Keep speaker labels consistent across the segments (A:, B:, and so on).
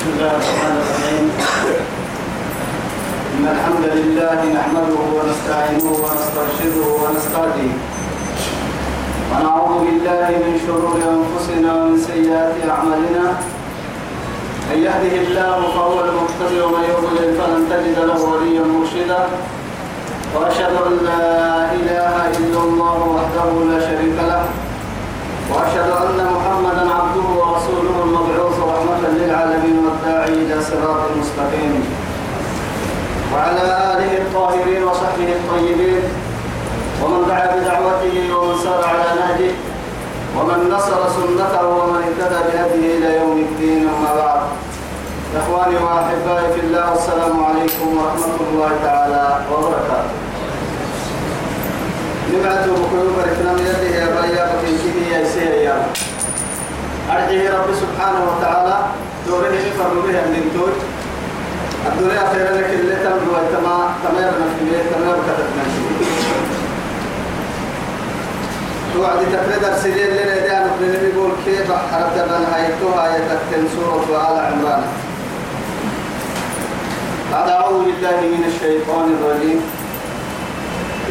A: بسم الله الرحمن الرحيم إن الحمد لله نحمده ونستعينه ونسترشده ونستهديه ونعوذ بالله من شرور أنفسنا ومن سيئات أعمالنا من يهده الله فهو المقتدي ومن يضلل فلن تجد له وليا مرشدا وأشهد أن لا إله إلا الله وحده لا شريك له وأشهد أن محمدا عبده ورسوله المبعوث رحمة للعالمين والداعي إلى صراط مستقيم وعلى آله الطاهرين وصحبه الطيبين ومن دعا بدعوته ومن سار على نهجه ومن نصر سنته ومن اهتدى بهديه إلى يوم الدين أما بعد إخواني وأحبائي في الله والسلام عليكم ورحمة الله تعالى وبركاته نبعته بقلوب ركنا من يده يا بايا بكين كيدي يا سيا أرجه رب سبحانه وتعالى دوره يفر به من توج الدنيا خيرا لك اللي تمر وتما تمر نفسي تمر كتب نفسي توعد تفرد أرسلين لنا دعنا بنبي يقول كيف حرب دبنا هايتوها يتكتن سورة آل عمران أعوذ بالله من الشيطان الرجيم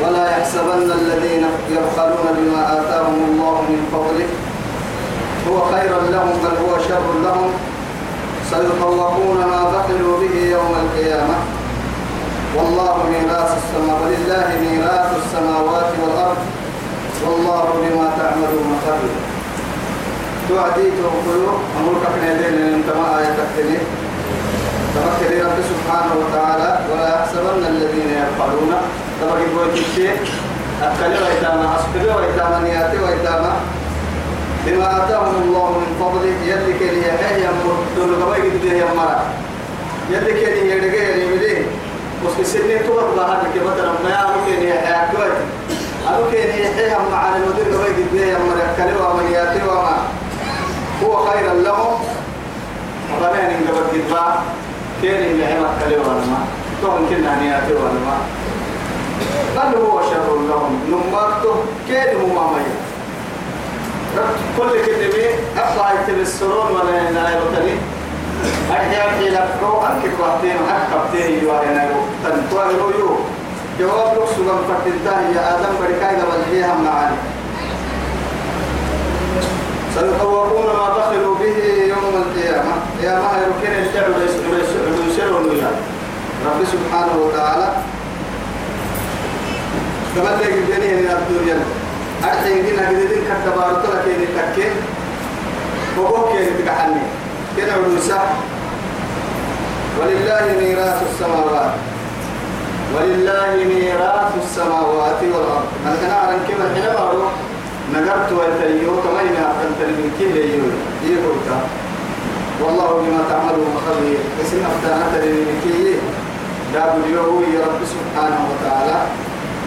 A: ولا يحسبن الذين يبخلون بما آتاهم الله من فضله هو خيرا لهم بل هو شر لهم سيطلقون ما بخلوا به يوم القيامة والله ميراث السماوات ولله ميراث السماوات والأرض والله بما تعملون خبير توعدي توقلوا أمرك من يدين أنت ما آيتك تمكن رب سبحانه وتعالى ولا يحسبن الذين يبخلون تما يقول كتير أكل ويتاما أسكر ويتاما نياتي ويتاما بما آتاهم الله من فضله يلك لي هي مدل غوي قد هي مرا يلك لي يدك لي مدي وسك سنين تو بها لك بدر ما يعرف لي هي كوت أروك لي هي هم على المدل غوي قد هي مرا أكل ومنياتي وما هو خير لهم وبنان قبل كتبا كان لي هي مكلوا وما تون كنا نياتي وما بل هو شر لهم نمرته كيد ممامي كل أصلا أفعى السرور ولا لا يغتني أحياء في لفرو أنك قواتين حق قبتين يو تنطوه يو جواب لك سبب فتنتاه يا آدم بركاي قبل فيها معاني سيطورون ما دخلوا به يوم القيامة يا مهر كن الشعب ليس رب سبحانه وتعالى دمت لك الدنيا من الدنيا أرحي يجينا قددين كتبارو تلك يدي تكين وقوك يدي تكحني كنا عدوسا ولله ميراث السماوات ولله ميراث السماوات والأرض أنا كنا أعلم كما حين بارو نقرت ويتيو كما إنا أفضلت من كل يوم يقولتا إيه والله بما تعملون خبير بس إن أفتانت لمن كي دابوا اليوم يا رب سبحانه وتعالى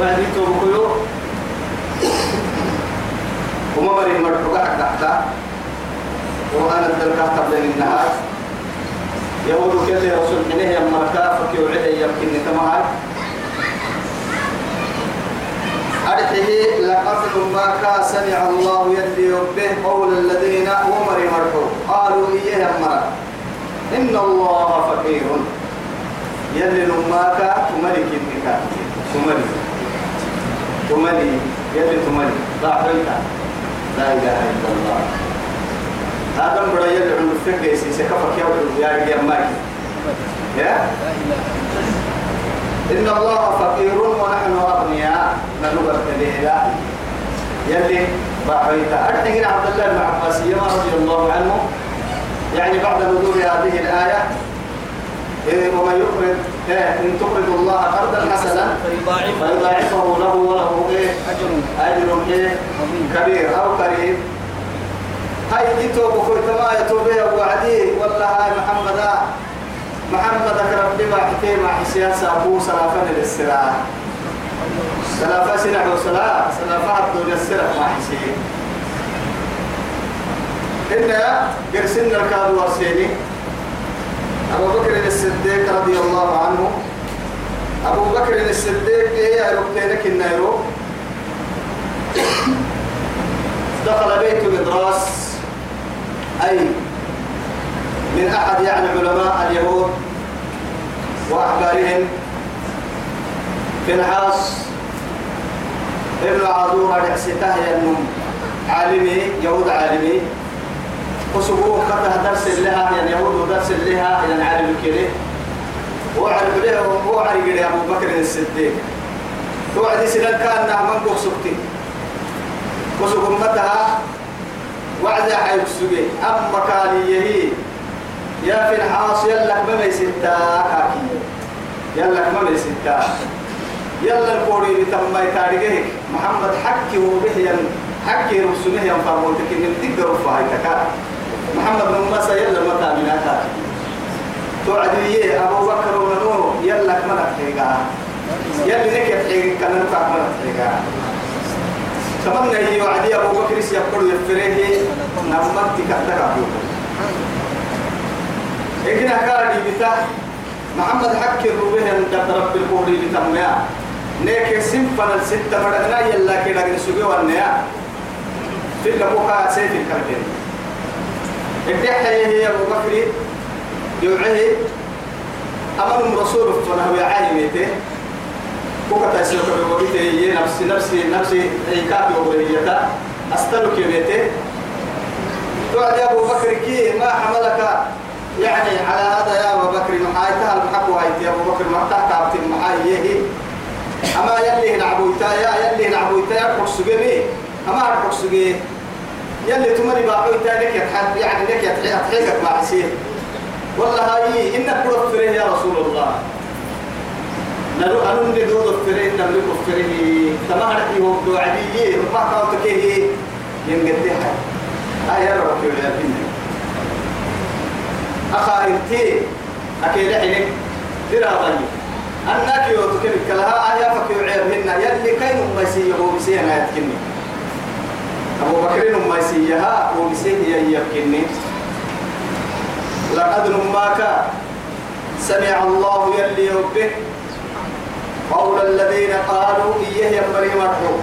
A: وهذه توبكيو وما مريم مرحوك وأنا الدلقة قبل النهار يقول كذا رسول منه يما كافك وعلي يمكن تمام أرته لقد ما سمع الله يدي به قول الذين ومر مرحو قالوا إن الله فقير يلي ما كان ملك النكاح ملك تملي يلي تملي ضعفيتا لا إله إلا الله هذا بدا يلي عمر فكي سيسي كفك يا يا ماكي يا إن الله فقير ونحن أغنياء نلغى الإله يلي ضعفيتا أرتقي عبد الله بن عباس رضي الله عنه يعني بعد نزول هذه الآية إيه، ومن يؤمن إن تقرضوا الله قرضا حسنا فيضاعفه له وله إيه أجر إيه كبير أو قريب هاي يتوب كل ما يتوب يا عدي والله هاي محمد محمد ربي ما حكي مع حسياسة أبو سلافة للسلاة سلافة سلع وسلاة سلافة عبدو للسلاة ما حسيان إنا يرسلنا الكاد ورسيني أبو بكر الصديق رضي الله عنه أبو بكر الصديق إيه أربتينك النيرو دخل بيت الإدراس أي من أحد يعني علماء اليهود وأحبارهم في فنحاس ابن عدور على حسيته النوم عالمي يهود عالمي وسبوك كتها درس لها يعني يهود درس لها يعني عالم كده وعرف له وعرف له أبو بكر الصديق توعد سنة كان نعمان بوك سبتي وسبوك متها وعد حيوك سجي أما كان يهي يا في الحاص يلا ما ميستا حاكي يلا ما ميستا يلا الكوري بتما يتارجه محمد حكي وبهيا حكي رسوله ينفع موتك من تقدر فهيتك محمد بن مسا يلا متى بناك توعدي أبو بكر ومنو يلا ملك حيقا يلا نكت حيقا كان نفع ملك حيقا تمنى هي وعدي أبو بكر سيقول يفريه نمت كتك أبوك إجنا كاري بتاع محمد حك الروبه أن ترب القولي بتمنى نيك سنفنا الستة فردنا يلا كده نسوي والنيا في اللبوكا سيف الكرتين بتحيي هي أبو بكر يوعه أمر رسول فنه يعاني ميته وقت أسلك بوقته هي نفسي نفسي نفسي إيكاب وبريتا أستلك ميته توعد يا أبو بكر كي ما حملك يعني على هذا يا أبو بكر محايتها المحق وهيت يا أبو بكر مرتاح كابت المحاية أما يلي نعبويتا يا يلي نعبويتا يا أرقص بيه أما أرقص بيه يلي تمري باعو إيه تانك يعني لك يتحيكك مع حسين والله هاي إنك كفره يا رسول الله نرو أنو ندو دفره إنك كفره تمهرك يوم دو عديي ما كاوتك هي ينقدي إيه حي هاي يا رب يا بني أخارتي أكيد حلك درا بني أنك يوتك لها آيا فكيو عيرهن يلي كي مبسيه وبسيه ما يتكني أبو بكر ما يسيها ونسيه يبكيني لقد نماك سمع الله يلي ربه قول الذين قالوا إيه يمري مرحو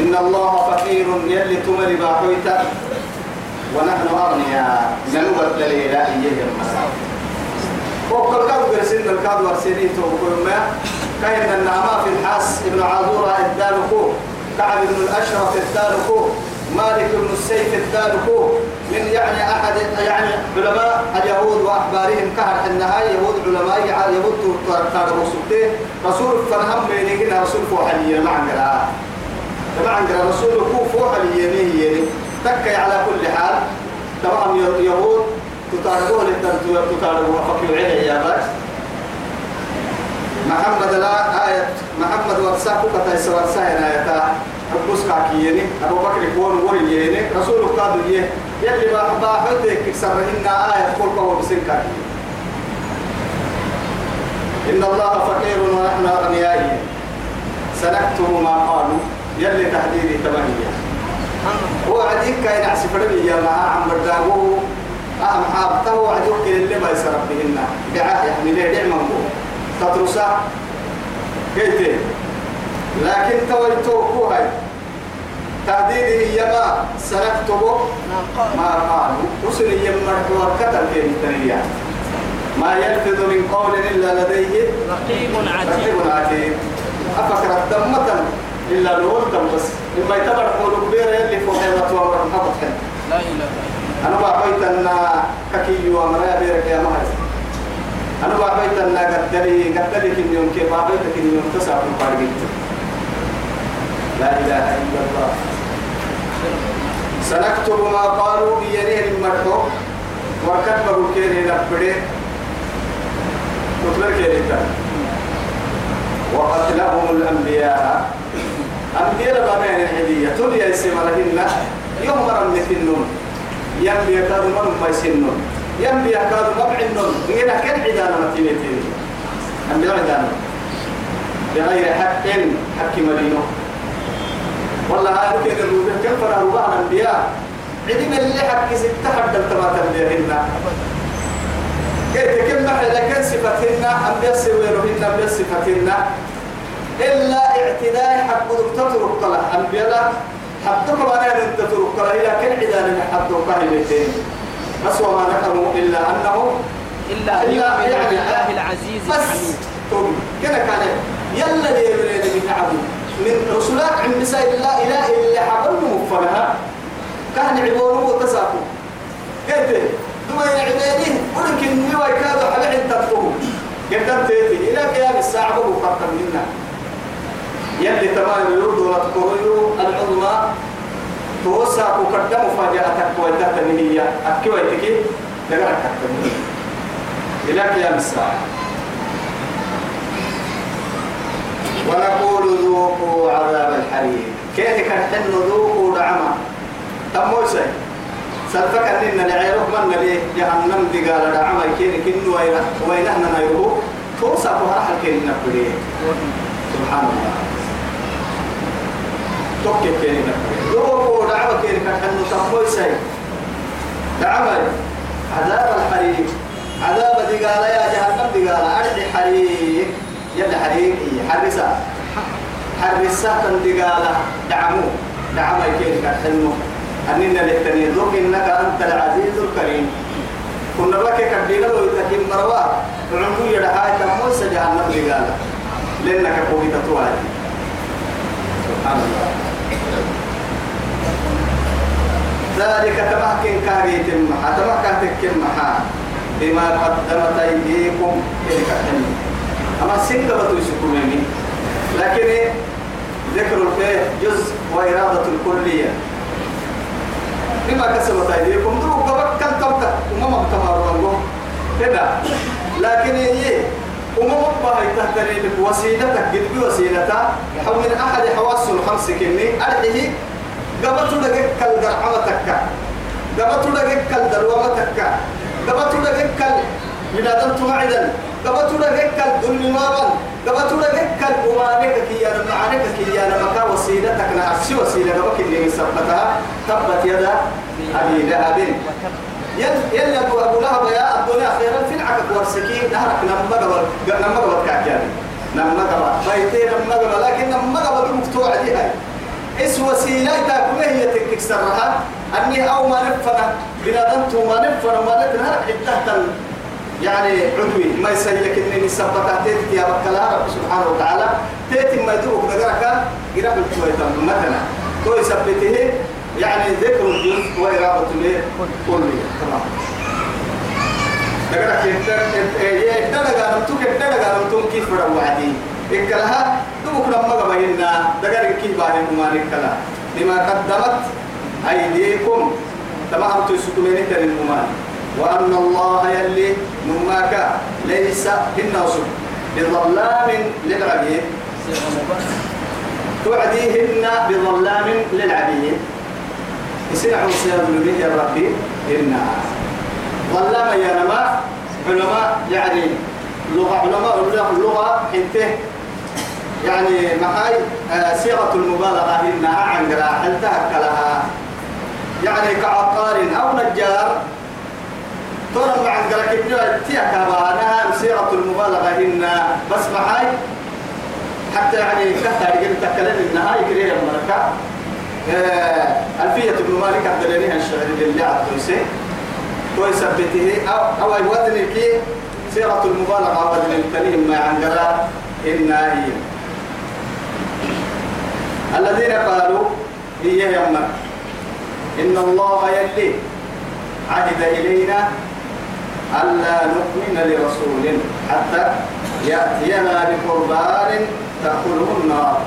A: إن الله فقير يلي تمر باحويتا ونحن أغنياء ننوبة للإله إيه يمري وقال كاد برسين الكاد ورسيني توقف ما كان النعمة في الحاس ابن عذورة إدانه كعب بن الأشرف الداركو مالك بن السيف الداركو من يعني أحد يعني علماء اليهود وأحبارهم كهر النهاية يهود علماء يهود تاربو رسولته رسول فنهم بينينا رسول فوحلية ما عندنا ما عندنا رسول كو فوحلية يعني. تكي على كل حال طبعا يهود تتاربوه للتنتوية تتاربوه فكي عليه يا بس محمد لا آية محمد ورساكو كتا يسورسا يا تا حبوس كاكيني أبو بكر كون ورين رسول قادو يه يلي ما حبا حدك سرهن آية قول قوة بسين إن الله فقير ونحن أغنياء سنكتب ما قالوا يلي تحديدي تمنية هو عديك كاين عسف ربي يا آه عم برداغو أهم حابته وعدوك اللي ما يسرب بهن دعاء يحمليه دعم مبوه تترسا كيف لكن تويتو كوهي تهديدي يما سنكتبه ما قالوا رسل يما وكتب كيف ما يلفظ من قول إلا لديه
B: رقيب عتيد
A: رقيب عتيد أفكر
B: الدمة
A: إلا الولد بس لما يتبع قول كبير يلي فوق رتوى ورحمة لا إله إلا الله أنا بعطيت أن ككي ومرايا بيرك يا مهزي أنا بعبيت أنا قدري قدري كن يوم كي بعبيت كن يوم تسعة من بارجيت لا إله إلا الله سنكتب ما قالوا بيده المرحوم وكتبه كيري نبدي كتبه كيري وقتلهم الأنبياء أنبياء بمعنى الحدية تولي يسمى لهن يوم مرمي في النوم ينبي ترمم ما يسنون ينبي أكاد مبع النوم غير كل عدانا ما تيني أنبياء عدانا بغير حق حق مدينه والله هذا كده الروح كم فرع ربع الأنبياء عدم اللي حق ستة حد التبات البيهن كيف كم محل لكن صفتهن أنبياء سويرهن أنبياء صفتهن إلا اعتداء حق دكتور الطلع أنبياء حقك وانا انت ترك الى كل عدان حقك هي أسوأ ما ذكروا إلا أنه إلا أن يعني الله
B: العزيز
A: الحميد كذا كان يلا لي من تعبوا من رسولات عند سيد الله إلى إلا حقلوا مفرها كان عبوره وتساقوا كيف دم يعبانيه ولكن نوى كادوا على عند تطوه كيف تيتي إلى قيام الساعة بقوا منا يلي تمام يرد ولا العظمى توسع وقد مفاجأتك ويتتني هي أكي ويتكي لغرك تتني إلى قيام الساعة ونقول ذوقوا عذاب الحريق كيف كنحن ذوقوا نعمة تم موسى سلفك أننا لعيرك من ليه جهنم دي قال نعمة كين كن وينهنا نيرو توسع وراح الكين نقليه سبحان الله توكي كين نقليه لو دعوة كيرك أنه تقوي سي دعوة عذاب الحريق عذاب دقالة يا جهنم دقالة أرض حريق يلا حريق إيه، حرسة حرسة دقالة دعمو دعوة كيرك أنه أننا للتنين ذوق إنك أنت العزيز الكريم كنا لك كبيرة ويتكين مروا رمو يدعاك موسى جهنم دقالة لأنك قوي تتوالي سبحان الله ذلك تمحكن كاريت محا تمحكتك محا بما قدمت أيديكم إليك الحمد أما سنة بتوسكم مني لكن ذكر الخير جزء وإرادة الكلية بما كسبت أيديكم دروك كم تبتك وما تمرون هنا لكن إيه وما أمم باهي تهتني وسيلتك قد بوسيلتها حول أحد حواس الخمس كني أرحيه دبتو دقيق كل درعوة تكا دبتو دقيق كل دلوة تكا دبتو دقيق كل بنادم توعدا دبتو دقيق كل دل مارا دبتو دقيق كل أمانك كي أنا معانك كي أنا مكا وسيلتك نعسي وسيلة دبك اللي مسبتها تبت يدا أبي لهب يل يل أبو لهب يا الدنيا خيرا في العقد ورسكين نهرك نمبر نمبر وكاكيان نمبر بيتين نمبر لكن نمبر مفتوح دي هاي اس وسيلة تكون هي تكسرها أني أو ما نفنا بنادمت وما نفنا وما نفنا حتى يعني عدوي ما يسيلك إنني سبقا تيتي يا بكلا رب سبحانه وتعالى تيتي ما يدوك نقرك قراب الكويت مثلا تو يثبته يعني ذكر الجنس وإرادة الإيه؟ كلية تمام نقرك إنت إنت إنت إنت إنت إنت إنت إنت إنت إكلها دوك لما قبلنا دقر كي باهم مالك كلا بما قدمت أيديكم تمام تسكمين كريم مالك وأن الله يلي نماك ليس بالنصر بظلام للعبيد تعديهن بظلام للعبيد يصير عوسى به يا ربي إنا ظلام يا نما علماء يعني لغة علماء اللغة حنته يعني محاي آه، صيغة المبالغة إنها عن تهك لها يعني كعقار أو نجار ترى مع قراءة تيك بانها صيغة المبالغة إن بس محاي حتى يعني كثر قلت تكلم إنها يكريه المركة آه، ألفية ابن مالك عبد الله الشعري اللي عبد بيته أو أو وزن كي صيغة المبالغة وزن الكلمة عن قراءة إنها هي الذين قالوا هي يما إن الله يلي عهد إلينا ألا نؤمن لرسول حتى يأتينا بقربان تأكله النار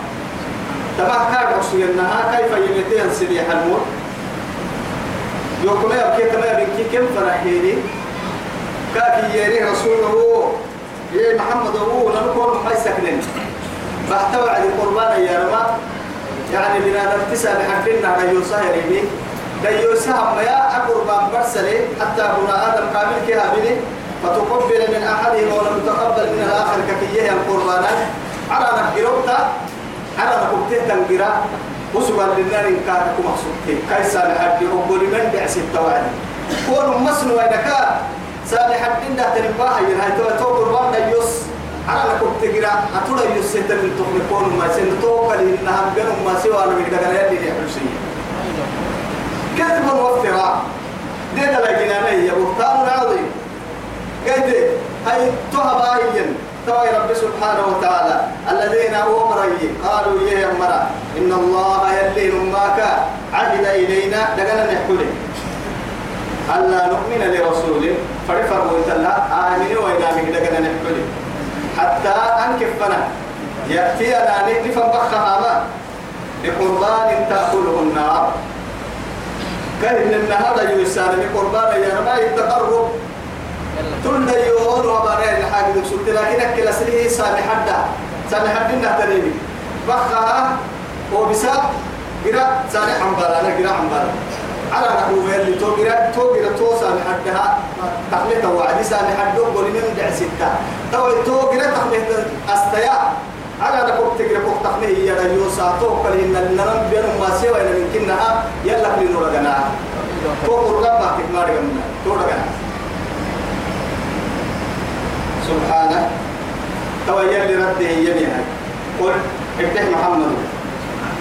A: تبقى رسول النهار كيف يمتين سبيح الموت يوكم يبكي كما يبكي كم فرحيني كاكي يري رسوله يا محمد هو نقول ما يسكنني بحتوى على القربان يا رب يعني بنا نبتسى بحقنا غيوسا يريبي غيوسا هم يا أقربان برسلي حتى بنا آدم قابل كهابني فتقبل من أحدهم ولم تقبل من الآخر ككيه القربان على نقربتا على نقبته تنقرا وسبا للنار إن كانت مقصودتين كيسا لحد رب لمن بعس التوعد كون مسن وينكا سالحد إن ده تنباها ينهي تو قربان أنا كنت تقرأ أتولى يسيتم من تخلقون ما سين توقع لإنها بينهم ما سوى أنا بيقدر أنا يدي حسين كذب وافتراء دي دلا جنانية بهتان عظيم قد هاي تهبائيا توي رب سبحانه وتعالى الذين أمري قالوا يا أمرا إن الله يلين ماك عهد إلينا دقنا نحكولي ألا نؤمن لرسوله فرفروا إن الله آمنوا وإذا مكدقنا نحكولي حتى أنكفنا يأتينا نفن بخها ما بقربان تأكله النار كهن إن هذا يسان بقربان يا رما يتقرب تلد يهون وبرين الحاج لكنك لسري أكل سليه سان حدا سان حدنا تنيبي بخها وبسا قرأ سان حنبالا قرأ حنبالا على نحو اللي توقيرا توقيرا توسا لحدها تخليتها وعدسا لحدوك ولمن دع ستة تو توقيرا تخليت أستياء على نحو تقرا كوك تخليه يا ريوسا توقع لإن النمم بين ما سوى إن ممكنها يلا بلين ورقنا توقع ربا تكمار يمنا تورقنا سبحانه تو يلي رده يمي قل ابتح محمد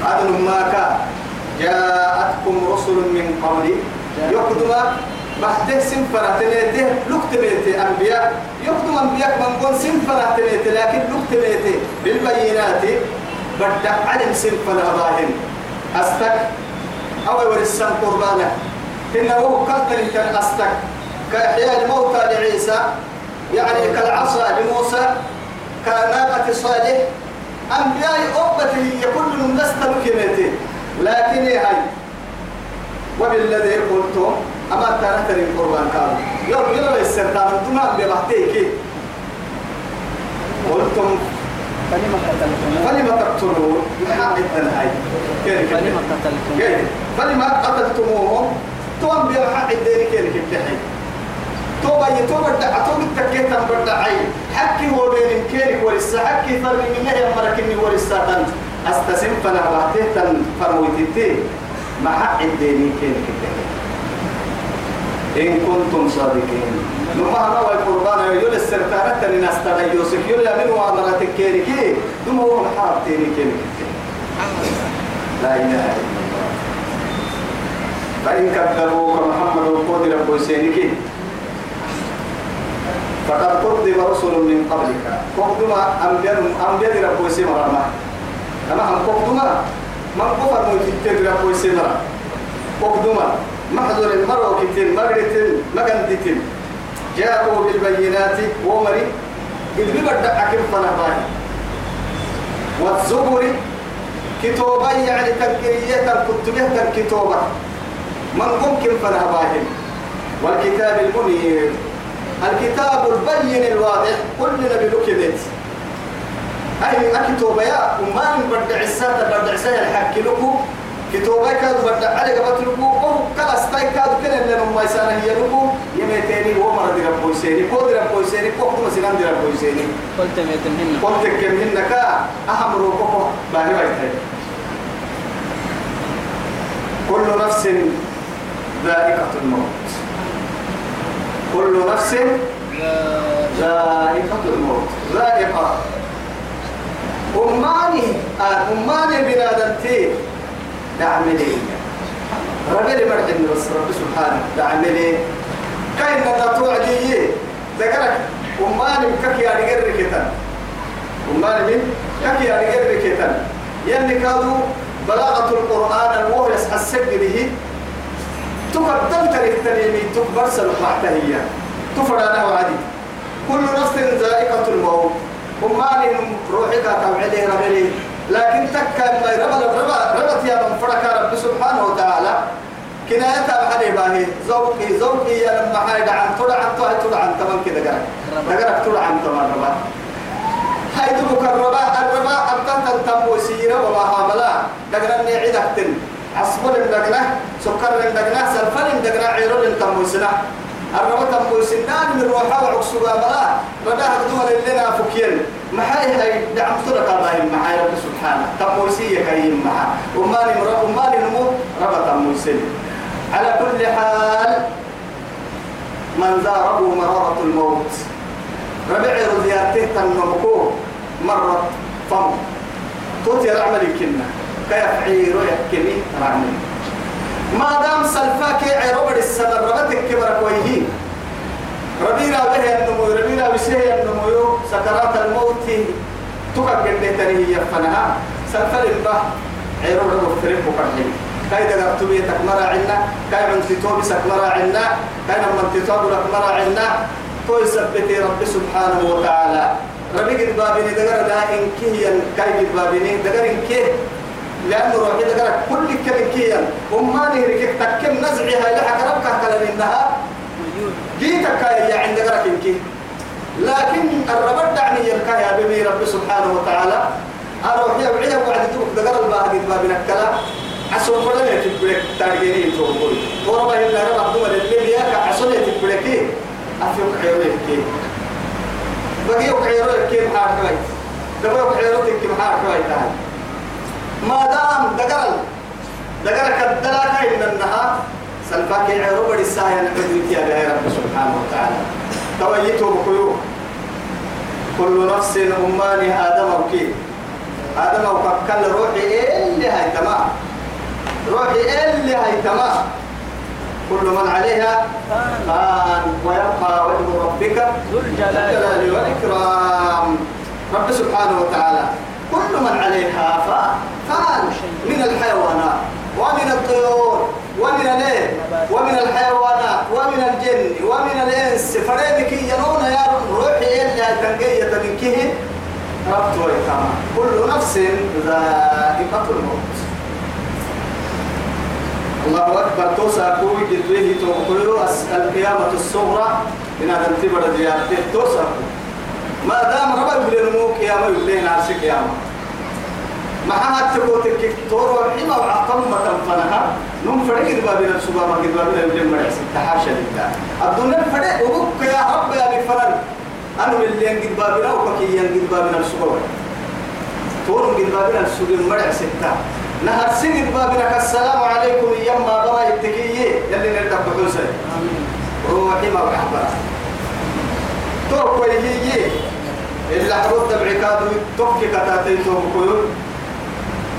A: أدن ما كان جاءتكم رسل من قبلي يقدم بحده سنفرة تليته بيتي أنبياء يقدم أنبياء من قول سنفرة تليته لكن بيتي بالبينات بدأ علم سنفرة ظاهر أستك أو ورسان قربانك إنه قتل كان أستك كإحياء الموتى لعيسى يعني كالعصا لموسى كناقة صالح أنبياء أبته يقول لهم لست مكيمتين لكن هاي وبالذي قلتم أما ترى ترى القرآن كانوا يلا يلا السرطان أنتم ما بمحتيك قلتم فلما قتلتم فلما تقتلون
B: حق هاي فلما
A: قتلتم قتلتموهم توم بيحق الدين كيرك بتحي توبا يتوبا دعتو بالتكيه تنبر دعي حكي هو بين كيرك ورسا حكي فرمي منه يا مركني ورسا تنبر استسم فنا باته تن فرويتيتي ما الديني كين كده إن كنتم صادقين نما هو القرآن يقول السرطانة تنين استغي يوسف يقول يمين وعمرات كين كي نما هو محاب تيني كين لا إله إلا الله فإن كذبوك محمد القود رب فقد قدم رسل من قبلك قدم أنبياء أنبياء رب سينك أما هم قدما من قفر ميتين لا كويس مرا ما محضر المرء كتير مرتين مجندتين جاءوا بالبينات ومري قلبي بدأ أكل فنباي والزبر كتوبة يعني تنكرية كتبه كتوبة من ممكن فنباهم والكتاب المنير الكتاب البين الواضح كل نبي لكذت أي أكتوبة يا وما من برد عسات يعني برد عسات الحكي كتب يا كذا برد علي جبت لكم أو كلا استاي كذا كنا اللي نمو يسانا هي لكم يمتيني هو مرد ربو يسيني كود ربو يسيني كو كما سنان دي ربو يسيني قلت ميتمهن قلت كمهن كا أهم روكو باهي بايتاي كل نفس ذائقة الموت كل نفس ذائقة الموت ذائقة أماني آه، أماني بلادتي دعملي ربي لي مرحب من رب سبحانه دعملي كاين نتطوع عجيي ذكرك أماني بكك يا رجل ركتن أماني من كك يا رجل ركتن يلي كادو بلاغة القرآن الوهي يسحسك به تقدم تريد تليمي تكبر سلطة هي تفرانه عادي كل نفس ذائقة الموت هم مالهم روحي كاتب لكن تكا ما ربل ربا ربت يا من فرك رب سبحانه وتعالى كناية بحري باهي زوقي زوقي يا لما حايد عن طلع عن طلع طلع عن تمام كده قرأ قرأ طلع عن تمام سكر دقنا سلفل دقنا عيرو تنتم الرمت أقول سنان من روحا وعكسوها بلا بدأها بدول لنا فكين محاي هاي دعم ترك الله محاي رب سبحانه تقوسية كريم محا وما نمر وما نمو ربط موسل على كل حال من ذا مرارة الموت ربع رضياته تنمكو مرة فم توتي رعمل الكنة كيف عيرو يحكمي رعمل ما دام سلفاك عربر السبر ربتك كبر كويه ربينا به النمو ربينا بشه النمو سكرات الموت تكبر لتنهي يفنها سلفل الله عربر مفترق وقرحين كاي دغرت بي تكمرا عنا كاي عن تتوب سكمرا عنا كاي من تتوب لكمرا عنا تو يثبت رب سبحانه وتعالى ربي قد بابني دغر إن كي كاي قد بابني دغر إن كي لأنه روحي ذكرك كل كبكيا وما نهرك تكن نزعها إلى حكرك كلا منها جيتك يا عند ذكرك يمكن لكن الربط دعني يبكى يا بمي رب سبحانه وتعالى أروح يا بعيا وعد تبك ذكر الباهي ما بنكلا عسو فلان يتبرك تارجيني تومبوي وربا إلا ربا دوما للي ياك عسو يتبركي أفيق حيوه كيف بقي يوك حيوه كيف حاكوي دبا يوك حيوه كيف ما دام دقرل دقرك الدلاك إن النها سلفاك عرب الساعة نبدك يا بها رب سبحانه وتعالى تويته بقيوه كل نفس أماني آدم وكي آدم وككل روحي اللي هاي تمام روحي اللي هاي تمام كل من عليها فان ويبقى وجه ربك
B: ذو الجلال
A: والإكرام رب سبحانه وتعالى كل من عليها فان كان من الحيوانات ومن الطيور ومن الايه ومن الحيوانات ومن الجن ومن الانس فريدك ينون يا روحي الا تنقية من كه ربط ويتامى كل نفس ذائقة الموت الله أكبر توسع كوي جدوه توقلو القيامة الصغرى إن هذا انتبر ديارته توسع ما دام ربا يقول يا قيامة يقول لهم يا قيامة معها تقول تكيف تورو الحما وعقم متنفنها نم فرق الباب نفس باب الباب لا يجمع مرس تحاشا لله الدنيا فرق وبك يا رب يا بفرن أنا من اللي ينقد باب لا وبكي ينقد باب نفس باب تورو ينقد باب نفس باب مرس تا نهر سجد بابنا السلام عليكم يما برا يتكيي يلي نرتب بحوسي روحي ما بحبها تورو يجي إلا حروف تبعي كادو تبكي كتاتي تورو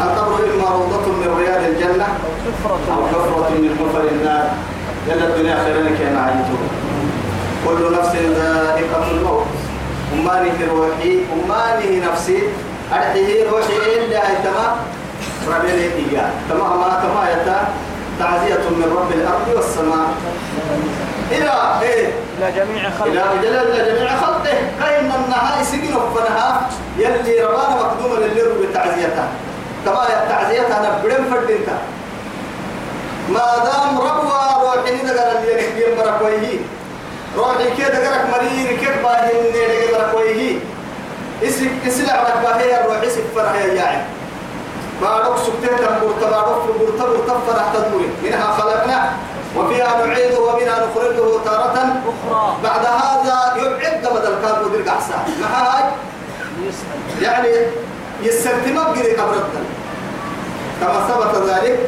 A: القبر إما روضة من رياض الجنة أو حفرة من حفر النار يلا الدنيا خير لك يا عيتو كل نفس ذائقة الموت أماني في روحي أماني نفسي أرحيه روحي إلا تمام ربنا إياه تمام ما كما يتا تعزية من رب الأرض والسماء إلى إيه؟ إلى
B: جميع خلقه إلى جلال إلى جميع خلقه
A: قيم النهار سجن فنها يلي ربانا مقدوما للرب تعزيته تبا التعزية أنا بدم فردين ما دام ربوا روحي دقر اللي يكبر مركويه روحي كي دقرك مرير كيف باهن نيرك مركويه اسلك اسلع لك باهي الروح اسك فرح يا يعني بارك سبتين تنبور تبارك فربور تبور تفرح تدوي منها خلقنا وفيها نعيده ومنها نخرجه تارة أخرى بعد هذا يبعد بدل كان مدير أحسن يعني يسرت مبقر قبرتنا كما ثبت ذلك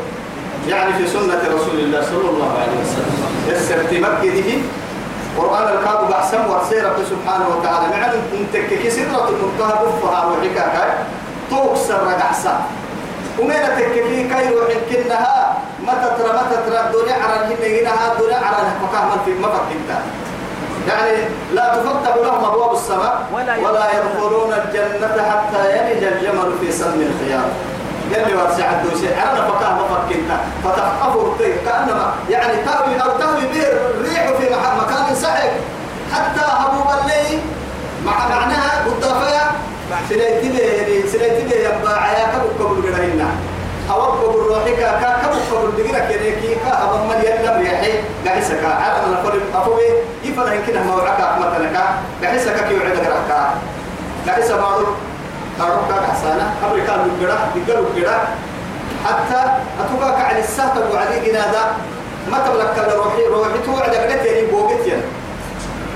A: يعني في سنة رسول الله صلى الله عليه وسلم يسرت مبقره قرآن الكاب أحسن ورسيرة سبحانه وتعالى معنا انتك سدرة المنتهى بفها وحكاك توكسر رقعسا ومين تكفي كي روحين كنها متى ترى متى ترى الدنيا على الهنة هنا الدنيا على الهنة فكهما في مفك انتهى يعني لا تفتح لهم أبواب السماء ولا يدخلون الجنة حتى يلج الجمل في سم الخيار قال لي واسع الدوسي أنا فقاه مفكرنا فتحقفوا الطير كأنما يعني تروي أو تروي به الريح في مكان سحق حتى هبوب الليل مع معناها قدافيا سليتي به سليتي به يعني يبقى عياك بكبر جرهنا أوقف بالروحي كا كبر بجرك يليكي كا أبمن يلم ريحي قاعد سكا أنا أقول أفوي فلا يمكن ما وعكا مثلا كا لحسا كي وعدا كركا لحسا بارو أروكا كحسانا أمريكا لقرا لقرا لقرا حتى أتوقع كعن السهت أبو علي جنادا ما تبلك كلا روحي روحي تو عدا قلت يعني بوقت يعني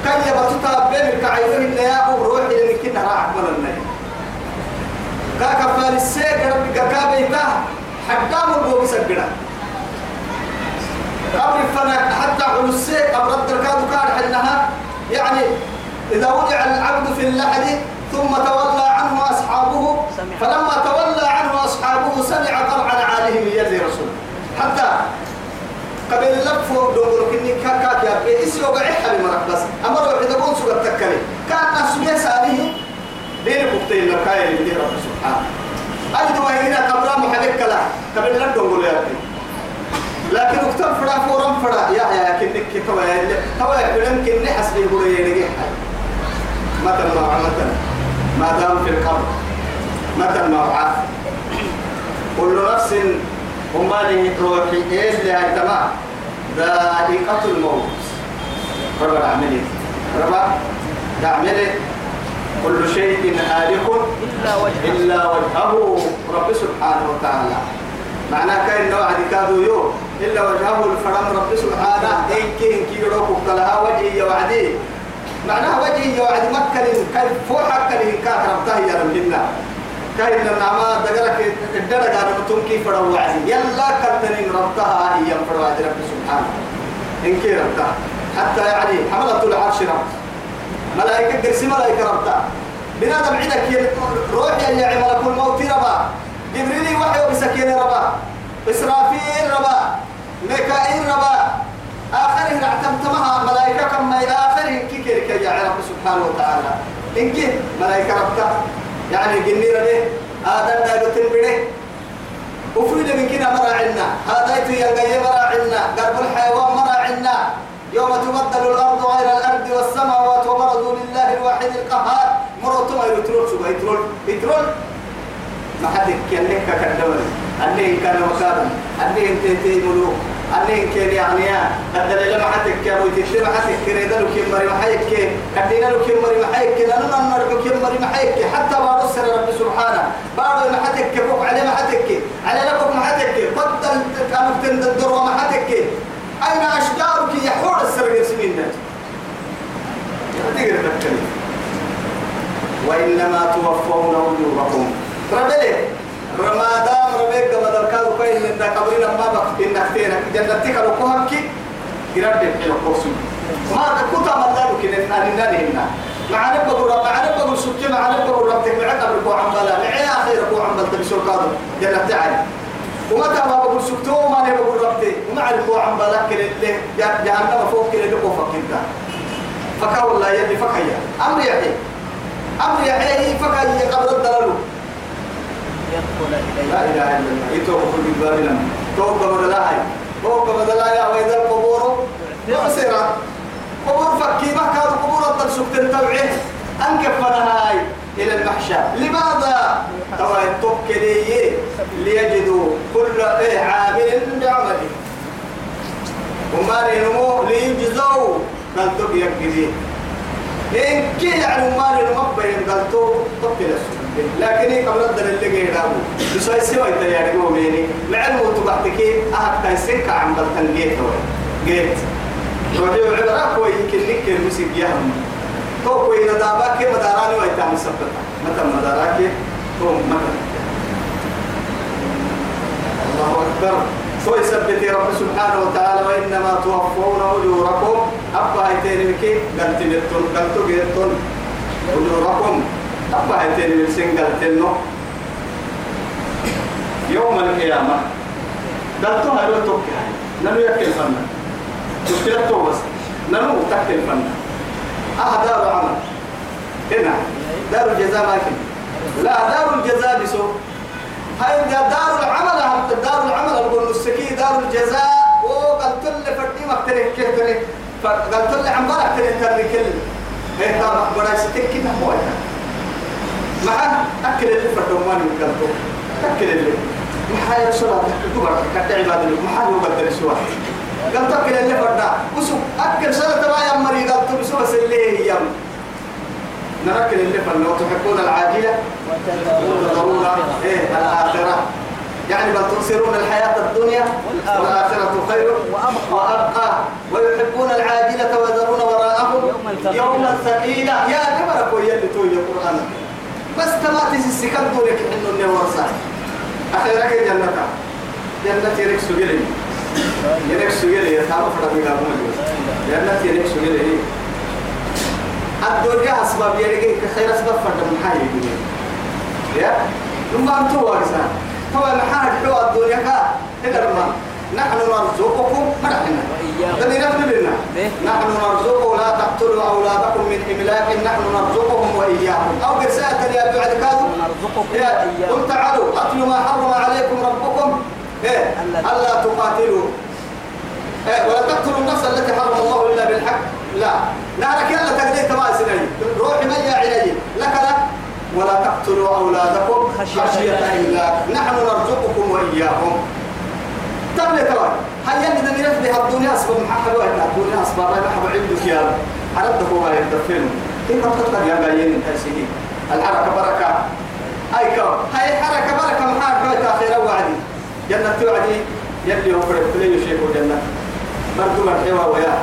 A: كان يبطو تابين الكعيدين اللي يابو روحي لأن كنا راح من النهي كاكا فالسيك ربك كابيتا حتى مربو بسجرا قبل فنك حتى علو السيك قبر التركاد كان حينها يعني إذا وضع العبد في اللحد ثم تولى عنه أصحابه فلما تولى عنه أصحابه سمع قرع عليه من يد رسول حتى قبل اللف دور كني كاكا يا بي اسي وقعها إيه بمرق بس أمر وحيد أقول سوى التكلي كان ناس يساله دين بطيل لكاية لدي رب سبحانه أجد وهنا قبرام حدك لا قبل اللف دور يا بي لكن اكتر فرا فورا فرا يا يا كنك توا توا كلام كن حسبي هو يرجع مثل ما عملت ما دام في القبر متى ما وعاف كل نفس وما لي روحي ايش لها تمام ذائقة الموت رب عملت رب عملت كل شيء هالك إلا وجهه إلا وجهه رب سبحانه وتعالى معناه كاين عدي كادو يو إلا وجهه الفرم رب سبحانه إن كين كي روكو لها وجهي وعدي معنى وجهي وعد مكة فوحا فوحك لإنكار ربطه يا رب الله كاين النعمة دقلك الدرجة أنا كي فرم وعدي يلا كالتنين ربطها هي فرم عدي رب سبحانه إن إنك ربطه حتى يعني حملة العرش ربط ملائكة قرسي ملائكة ربطه بنادم عندك اللي عمل كل موت ربا جبريل وحي بسكين ربا إسرافيل ربا ميكائيل ربا آخره اعتمتمها ملائكة كما إلى آخره كيكير كي يا رب سبحانه وتعالى إنك ملائكة ربك يعني جنيرة به آدم دايلو تنبني وفيد من كنا عنا هذا يا عنا قرب الحيوان عنا يوم تبدل الأرض غير الأرض والسماوات وبرزوا لله الواحد القهار مرة ما يترول سبا يترول يترول ما حد يكلك كدول اللي أني كان وكالا اللي انت تهتي ملوك اللي يعني يا يعنيان قدر ما حد يكابو يتشي ما حد يكريد له كيم مري ما حيك قدينا له كيم مري ما حيك ما نرجو كيم مري ما حيك حتى بعض السر رب سبحانه بعض ما حد فوق عليه ما حد يكي على لكم ما حد يكي بطل كانوا تندر ما حد يكي أين أشجارك يحور السر يسمين ده تقدر تكلم وإنما توفون أجوركم رملي رمادام ربيك قبل الكاذو كاين إن قبرنا ما بك إن أختينك جنتك لو كهك يرد الحلو قوسي ما كنت أمدار كنا نحن نحن معنا بقول معنا بقول سكتي معنا بقول ربك معك قبل بوع عمبلا معي آخر بوع عمبلا تبشر كاذو جنتك عليه ومتى ما بقول سكتو ما بقول ربتي ومع البوع عمبلا كل اللي جهنم فوق كل اللي قوفك انت فكا والله يدي فكا يا أمر يحيي أمر يحيي فكا يا قبل الدلالو يدخل إليه لا إله إلا الله يتوقف إيه في الباب لما توقف بدلا هاي توقف بدلا يا وإذا القبور مؤسرة قبور فكي بكى قبور الطرسك تنتبعه أنكف هاي إلى المحشى لماذا؟ ترى التوكلي ليجدوا كل إيه عامل بعمله وما لنمو لينجزوا قال تبيك جديد إن كي يعني ما لنمو بين قال تو تبكي لكن قبل الدر اللي جيرابو بسوي سوى التيار مؤمني مع الموت بعدك أهب تنسك عن بطن جيت هو جيت رجع عبرة كوي كلك المسيب يهم تو كوي ندابك مداراني ويتام سبتة متى مدارك تو متى الله أكبر سوى سبتي رب سبحانه وتعالى وإنما توفون أجوركم أبا هيتين مكي قلت مرتون قلت جيرتون أجوركم أبا هتين من سنجل تنو يوم القيامة دلتو هلو توكي هاي نلو يكل الفنة مشكلة تو بس نلو تكي الفنة أهدا وعمل هنا دار الجزاء لكن لا دار الجزاء بسو هاي دار العمل دار العمل أقول السكي دار الجزاء وقد تل فتني ما تريك كيف تريك قد تل عمبارك تريك كل هي إيه، طبعا بڑا ستكي نحوه يعني مع أكل اللي فردومان يقلبه أكل اللي محايا صلاة كبر كتا عباد الله محايا وقدر سوا قال تكل اللي فردا وسو أكل صلاة ما يمري قال تبسو بس اللي يم نركل اللي فردا وتحبون العاجلة
C: وتذرون إيه
A: الآخرة يعني بل تنصرون الحياة الدنيا والآخرة خير وأبقى ويحبون العاجلة ويذرون وراءهم يوما ثقيلا يا كبرك ويا اللي توي القرآن بس تماتي السكر دولك إنه اللي ورصا أخيرا كي جنة جنة يريك سجلي يريك سجلي يتعرف على بيلا مولي جنة يريك سجلي الدنيا أسباب يريك خير أسباب فرد من حالي يا لما أنتوا ورصا هو الحاج هو الدنيا كا هذا نحن نرزقكم ما إيه. نحن الذي نفلنا نحن نرزق ولا تقتلوا أولادكم من إملاق نحن نرزقهم وإياكم أو قرساء يا بعد كذا
C: نرزقكم قل
A: تعالوا أتلوا ما حرم عليكم ربكم إيه ألا تقاتلوا إيه ولا تقتلوا النفس التي حرم الله إلا بالحق لا نارك يلا تقدير تمام سنين روحي من يا علي لك لا ولا تقتلوا أولادكم خشية إلا نحن نرزقكم وإياكم تبلي ترى هل يعني إذا نرف بها الدنيا أسباب محمد وإلا الدنيا أسباب لا محب عندك يا رب أردت هو ما يدفين كيف تقطع يا بايين تسيدي الحركة بركة أي كو هاي الحركة بركة محاك بيت أخيرا وعدي جنة توعدي يبلي هو فرق فليو شيكو جنة بردو مرحبا ويا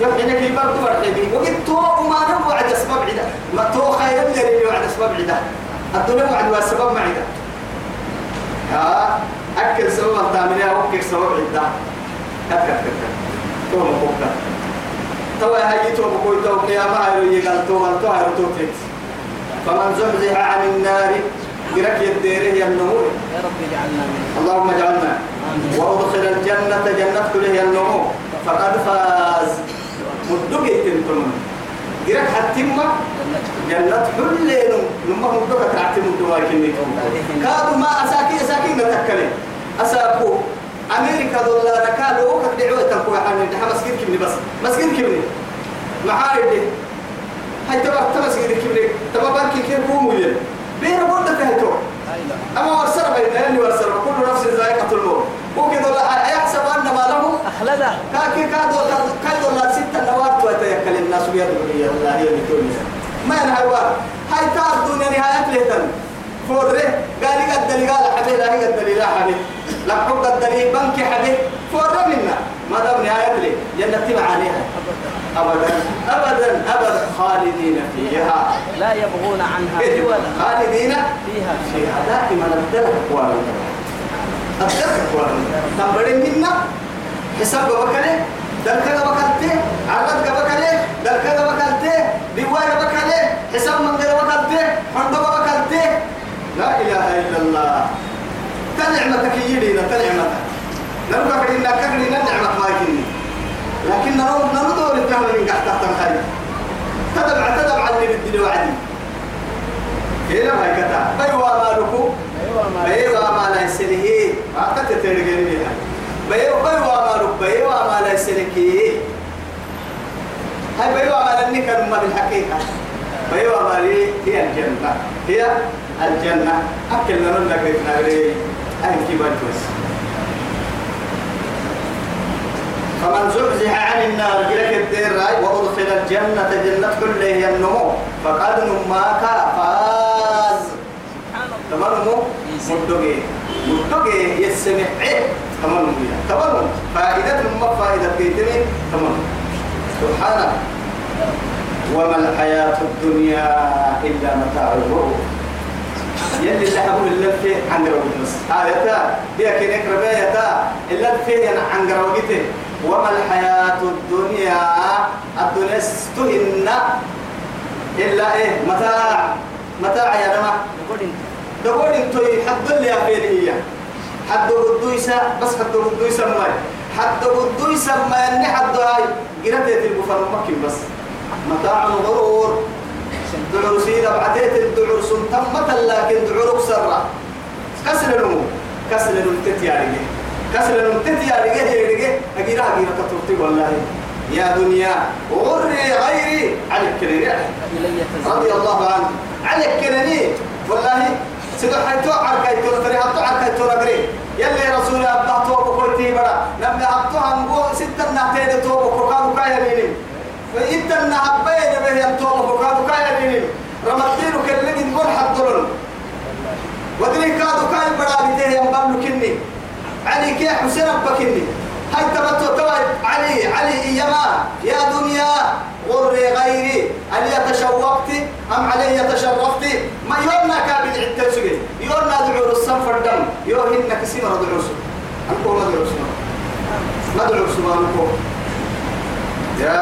A: يبحنك بردو مرحبا وقد تو وما عد أسباب عدا ما تو خير يلي عد أسباب عدا الدنيا وعد أسباب معدا ها أكل سوا تامنيا أكل سوا عدا أكل أكل توم كتك توا هاي توم كوي توم قيامة ما يقال توم تو هيرو تو تيت فمن زحزح عن النار يرك يديره يا يا رب اجعلنا اللهم اجعلنا وأدخل الجنة جنة كله يا فقد فاز مدقي تنتمني قرأت هتمة جنة حلين لما هم دوكا تعتم دوما كنيتهم كادوا ما أساكي أساكي نتكلم أساكو أمريكا دولار كادوا وقت دعوة تنكو عن الدحا مسكين كبني بس مسكين كبني محارب دي هاي تبا تمسكين كبني تبا بانكي كيركو مولين بيرا بودا كهتو أما ورسر بينا يلي ورسر كل نفس ذائقة الموت وكذا لا مخلدة كاكي كادو كادو لا ستة نوات ويتيكل الناس بيدوري الله هي بتونيا ما ينهوا يعني هاي تار دنيا نهاية لهتن فوره قال لي قد لي قال حبيب هي قد لي لا حبيب لا حب قد لي بنك حبيب فوره منا ما دام نهاية لي جنة عليها أبدا أبدا أبدا خالدين فيها لا يبغون عنها عوضا خالدين فيها فيها دائما الدرك والدرك الدرك والدرك تنبرين منا حساب بكله دل كذا بكلته عرض بكله دل كذا بكلته بيوار بكله حساب من كذا بكلته حنده بكلته لا إله إلا الله تنعمتك يدينا تنعمتك نرجع كرينا كرينا نعمة ما يكني لكن نرو نرو الجهل من قحط تحت الخير تدبع تدبع اللي بدي وعدي كيلا ما يكتا بيوا أيوة مالكو بيوا ما لا يسليه ما قد تترجعني هاي بيو بيو ما بيو ما ليس لك هاي بيو ما لني كان ما بالحقيقة بيو ما لي هي الجنة هي الجنة أكل لنا نقرب نقرب أهل كبار فمن زحزح عن النار جلك الدير راي وأدخل الجنة جنة كله يمنمو فقد نماك فاز تمام مو مدوغي مدوغي يسمع تمام ويا تمام فائدة ما فائدة بيتني تمام سبحانك وما الحياة الدنيا إلا متاع الغرور يلي اللي حبوا اللفة عن قرب النص آية تا بيا كنك رباية تا اللفة يعني عن قربته وما الحياة الدنيا الدنيا استهن إلا إيه متاع متاع يا نما دقول انتو دقول انتو يحضر لي يا فيدي حد بدويسا بس حد بدويسا ما حد بدويسا ما أني حد هاي قرأت البفر مكي بس متاع غرور دعور سيدة بعتيت الدعور سنتمة لكن دعور سرة كسر نمو كسر نمتت يا رجي كسر نمتت يا رجي يا رجي أجيرا أجيرا تطرتي والله يا دنيا غري غيري عليك كنني رضي الله عنه عليك كنني والله سيدو حيتو عركاي تو تري حتو عركاي تو رغري يلي رسول الله تو بكوتي بدا لما حتو هنغو ستة نحتاج تو بكوكا بكا يليني فإنت نحبا يدبه ينتو بكوكا بكا يليني رمضينو كلمة نقول حضرون ودري كادو كاي بدا بيته ينبال كني علي كي حسين بكني هاي تبتو توي علي علي إيما يا دنيا غري غيري هل يتشوقت أم علي تشرفت ما يورنا كابد عدة سجن يورنا دعور الصنفر دم يورهن كسيمة دعور سجن أنكو ما دعور سجن ما دعور سجن أنكو يا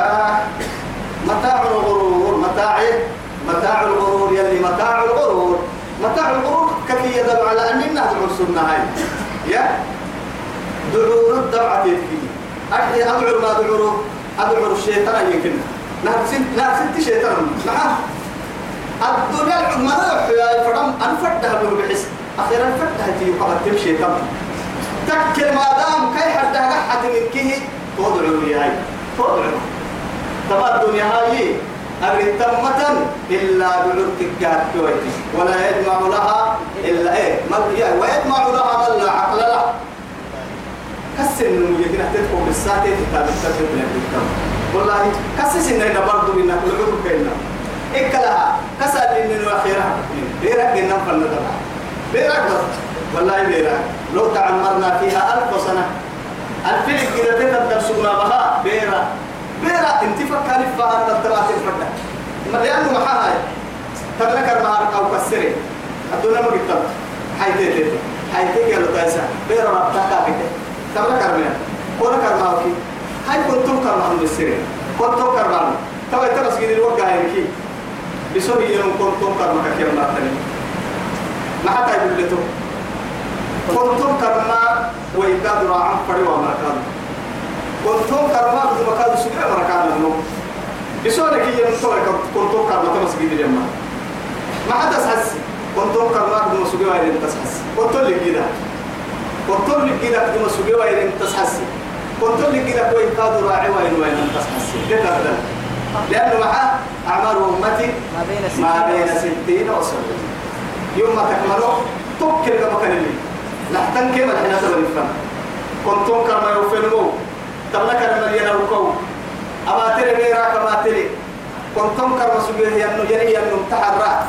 A: متاع الغرور متاع إيه؟ متاع الغرور يلي متاع الغرور متاع الغرور كفي يدل على أن الناس السنة هاي يا دعور الدعاء فيه أكي أدعو ما دعوه أدعو الشيطان يمكن نفس نفس الشيطان معه نعم. الدنيا العظمى يا فرم أنفردها له بحس أخيرا فردها تي وقبل تمشي تم تكل ما دام كي حدها حد من كه تدعو لي هاي تدعو تبا الدنيا هاي أريد تمة إلا كويتي ولا يجمع لها إلا إيه ويجمع لها من لا عقل له كسر من وجهك نحتكم بالساعة تتابع تتابع تتابع والله كسس إننا برضو إننا كل عدو كينا إكلها كسر إننا وخيرا بيرك إننا فلنطلع بيرك بس والله بيرك لو تعمرنا فيها ألف سنة الفلك إذا تتبدل سبنا بها بيرك بيرك انت فكالي فهر للطلعات الفردة مليان محاها تبلك المعارك أو كسري الدنيا مجتبت حيث تتبت حيث تتبت حيث تتبت بيرك ربطة كابتة تبلا كرمنا كونا كرماوكي هاي كنتم كرمهم بالسرير كنتم كرمهم تبا ترى سجين الوقع يمكي بسوي يوم كنتم كرمك كرمنا تاني ما حتى يقولتو كنتم كرما وإذا دراعا فريوا مركان كنتم كرما بدو مكان سبع مركان لنو بسوي لك يوم كنتم كرما تبا سجين الجمع ما حتى سحس كنتم كرما بدو مسوي وإذا تسحس كنتم لك كده قلتم لك كده كما سجوا وين تسحسي قلتم لك كده كوي قادوا راعي وين وين تسحسي كده لأنه معاه أعمار أمتي ما بين ستين وسبعين يوم ما تكملوا تبكر كما كان لي لحتن كما الحين تبقى الفن كنتم كما يوفنمو تبلا كما ينوكو أما تري غيرا كما تري كنتم كما سجوا ينو ينو ينو تحرات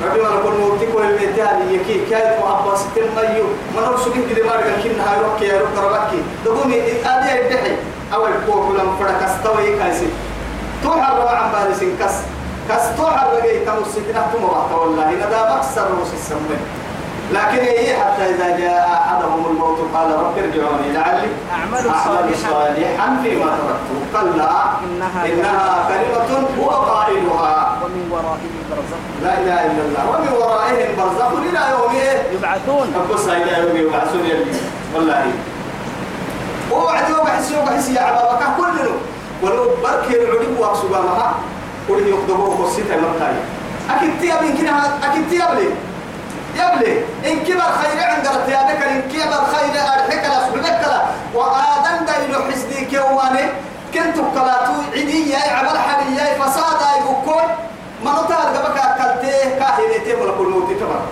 A: ربي وانا كل موتك والميتان يكي كايف وعباس تنميو ما هو سبيل كده مارك كن هاي روك يا روك ربكي دقوني ادي إيه، ادحي اول كوك لم فرق استوي كايسي توحر روح عن بارسين كس كس توحر لقيت مسجنا تمرات والله ندابك سر روس السمين لكن هي حتى إذا جاء أحدهم الموت قال رب ارجعوني لعلي أعمل صالحا فيما تركت كلا إنها, إنها كلمة هو قائلها ومن ورائهم برزخ لا إله إلا الله ومن ورائهم برزخ إلى يوم يبعثون أبص إلى يوم يبعثون يلي والله ووعد وبحس وبحس يا عبابك كله ولو بركي العلم وأقصد ما قل يقدموا خصيته مرتاح أكيد تيابين كنا أكيد تيابين يبلي إن كبر خير عند رتيابك إن كبر خير أرحك لأسببك وآدم دايلو حسدي كيواني كنت قلاتو عدي يا عمل حرية فسادا يبكون ما نطار قبك أكلتيه كاهلتيه ولا كل موتي كمان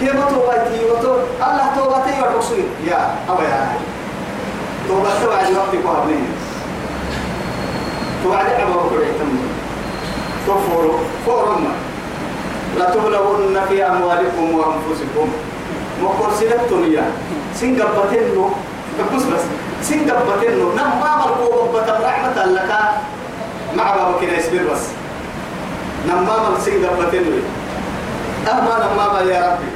A: كيف توبتي وتو الله توبتي والرسول يا أبا يا توبتي وعلي وقتي قابلين توعد أبا بكر يتم تفورو فورو لتبلغن في أموالكم وأنفسكم مقرسلتم يا سنقبتنو بس بس سنقبتنو نعم ما مرقوا بطن رحمة لك مع بابك يسبر بس نعم ما مرقوا سنقبتنو أما نعم ما يا ربي